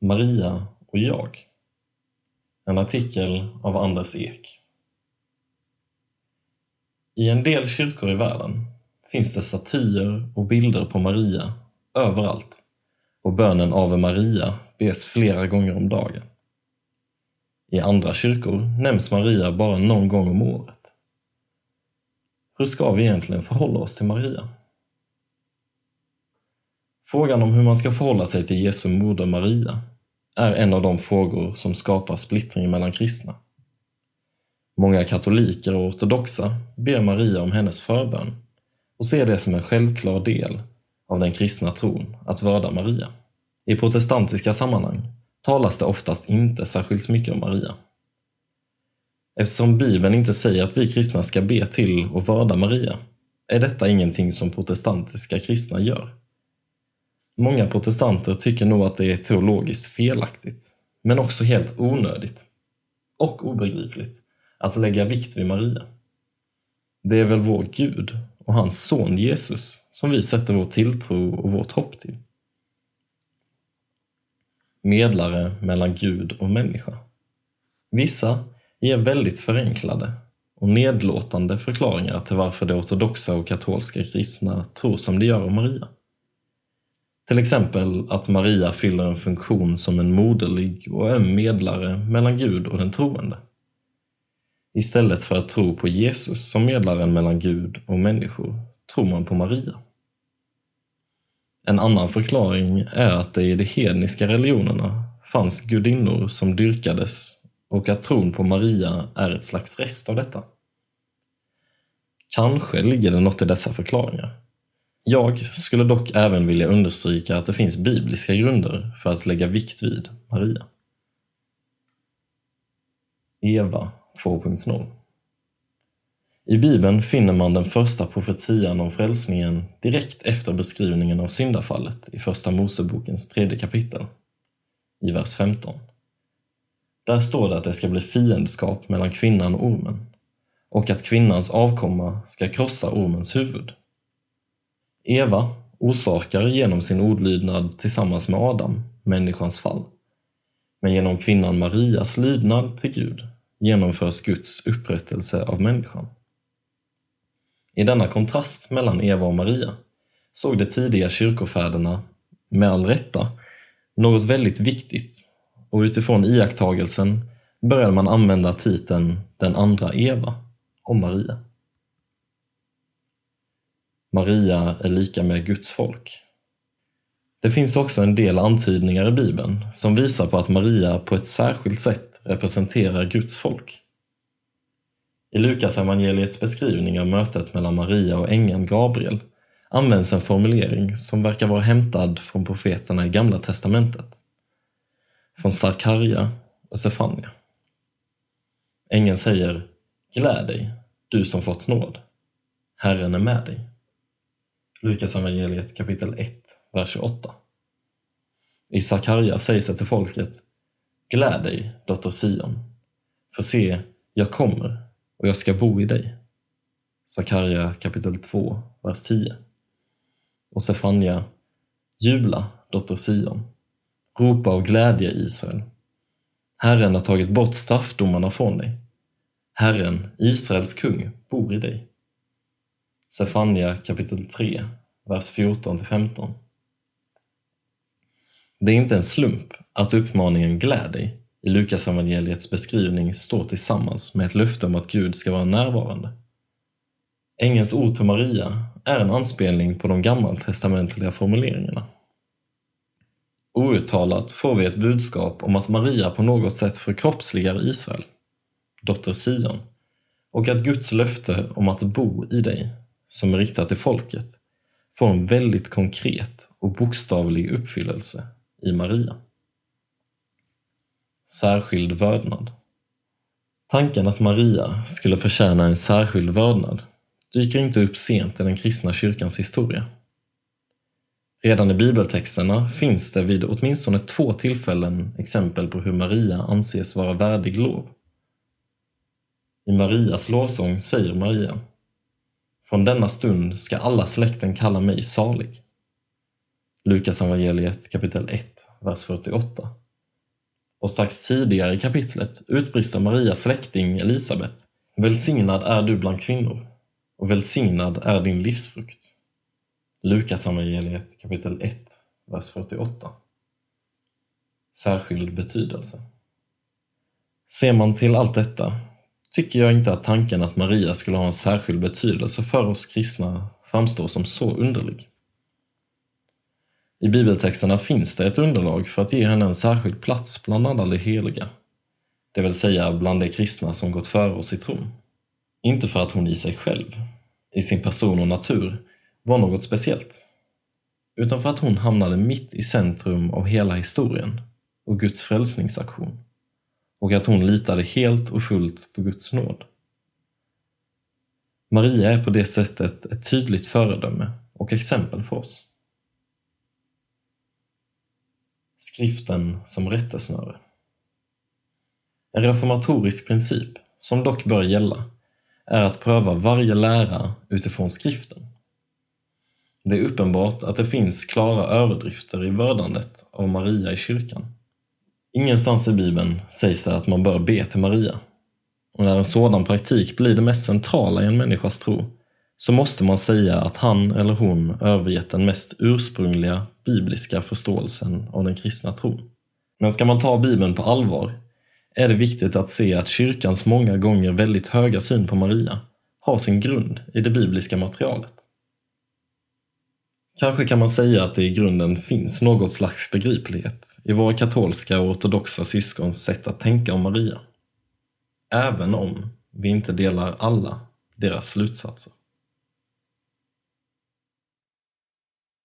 Maria och jag. En artikel av Anders Ek. I en del kyrkor i världen finns det statyer och bilder på Maria överallt och bönen Ave Maria bes flera gånger om dagen. I andra kyrkor nämns Maria bara någon gång om året. Hur ska vi egentligen förhålla oss till Maria? Frågan om hur man ska förhålla sig till Jesu moder Maria är en av de frågor som skapar splittring mellan kristna. Många katoliker och ortodoxa ber Maria om hennes förbön och ser det som en självklar del av den kristna tron att vörda Maria. I protestantiska sammanhang talas det oftast inte särskilt mycket om Maria. Eftersom Bibeln inte säger att vi kristna ska be till och vörda Maria är detta ingenting som protestantiska kristna gör. Många protestanter tycker nog att det är teologiskt felaktigt, men också helt onödigt och obegripligt att lägga vikt vid Maria. Det är väl vår Gud och hans son Jesus som vi sätter vår tilltro och vårt hopp till. Medlare mellan Gud och människa. Vissa ger väldigt förenklade och nedlåtande förklaringar till varför de ortodoxa och katolska kristna tror som de gör om Maria. Till exempel att Maria fyller en funktion som en moderlig och öm medlare mellan Gud och den troende. Istället för att tro på Jesus som medlaren mellan Gud och människor tror man på Maria. En annan förklaring är att det i de hedniska religionerna fanns gudinnor som dyrkades och att tron på Maria är ett slags rest av detta. Kanske ligger det något i dessa förklaringar. Jag skulle dock även vilja understryka att det finns bibliska grunder för att lägga vikt vid Maria. Eva 2.0 I Bibeln finner man den första profetian om frälsningen direkt efter beskrivningen av syndafallet i Första Mosebokens tredje kapitel, i vers 15. Där står det att det ska bli fiendskap mellan kvinnan och ormen och att kvinnans avkomma ska krossa ormens huvud. Eva orsakar genom sin ordlydnad tillsammans med Adam människans fall. Men genom kvinnan Marias lydnad till Gud genomförs Guds upprättelse av människan. I denna kontrast mellan Eva och Maria såg de tidiga kyrkofäderna, med all rätta, något väldigt viktigt och utifrån iakttagelsen började man använda titeln den andra Eva om Maria. Maria är lika med Guds folk. Det finns också en del antydningar i Bibeln som visar på att Maria på ett särskilt sätt representerar Guds folk. I Lukas evangeliets beskrivning av mötet mellan Maria och ängeln Gabriel används en formulering som verkar vara hämtad från profeterna i Gamla testamentet. Från Sarkarja och Sefania. Ängeln säger Gläd dig, du som fått nåd. Herren är med dig. Lukas evangeliet kapitel 1, vers 28. I Sakarja sägs det till folket Gläd dig, dotter Sion, för se, jag kommer och jag ska bo i dig. Sakarja kapitel 2, vers 10. Och Sefania Jubla, dotter Sion. Ropa och glädje, Israel. Herren har tagit bort straffdomarna från dig. Herren, Israels kung, bor i dig. Sefania kapitel 3, vers 14-15. Det är inte en slump att uppmaningen Gläd dig i Lukas evangeliets beskrivning står tillsammans med ett löfte om att Gud ska vara närvarande. Ängelns ord till Maria är en anspelning på de gammaltestamentliga formuleringarna. Outtalat får vi ett budskap om att Maria på något sätt förkroppsligar Israel, dotter Sion, och att Guds löfte om att bo i dig som är riktat till folket, får en väldigt konkret och bokstavlig uppfyllelse i Maria. Särskild vördnad. Tanken att Maria skulle förtjäna en särskild vördnad dyker inte upp sent i den kristna kyrkans historia. Redan i bibeltexterna finns det vid åtminstone två tillfällen exempel på hur Maria anses vara värdig lov. I Marias lovsång säger Maria från denna stund ska alla släkten kalla mig salig. Lukas evangeliet kapitel 1, vers 48 Och strax tidigare i kapitlet utbrister Marias släkting Elisabet Välsignad är du bland kvinnor och välsignad är din livsfrukt. Lukas evangeliet kapitel 1, vers 48. Särskild betydelse. Ser man till allt detta tycker jag inte att tanken att Maria skulle ha en särskild betydelse för oss kristna framstår som så underlig. I bibeltexterna finns det ett underlag för att ge henne en särskild plats bland alla de heliga, det vill säga bland de kristna som gått före oss i tron. Inte för att hon i sig själv, i sin person och natur, var något speciellt, utan för att hon hamnade mitt i centrum av hela historien och Guds frälsningsaktion och att hon litade helt och fullt på Guds nåd. Maria är på det sättet ett tydligt föredöme och exempel för oss. Skriften som rättesnöre En reformatorisk princip, som dock bör gälla, är att pröva varje lära utifrån skriften. Det är uppenbart att det finns klara överdrifter i vördandet av Maria i kyrkan. Ingenstans i Bibeln sägs det att man bör be till Maria. Och när en sådan praktik blir det mest centrala i en människas tro, så måste man säga att han eller hon övergett den mest ursprungliga bibliska förståelsen av den kristna tron. Men ska man ta Bibeln på allvar är det viktigt att se att kyrkans många gånger väldigt höga syn på Maria har sin grund i det bibliska materialet. Kanske kan man säga att det i grunden finns något slags begriplighet i våra katolska och ortodoxa syskons sätt att tänka om Maria. Även om vi inte delar alla deras slutsatser.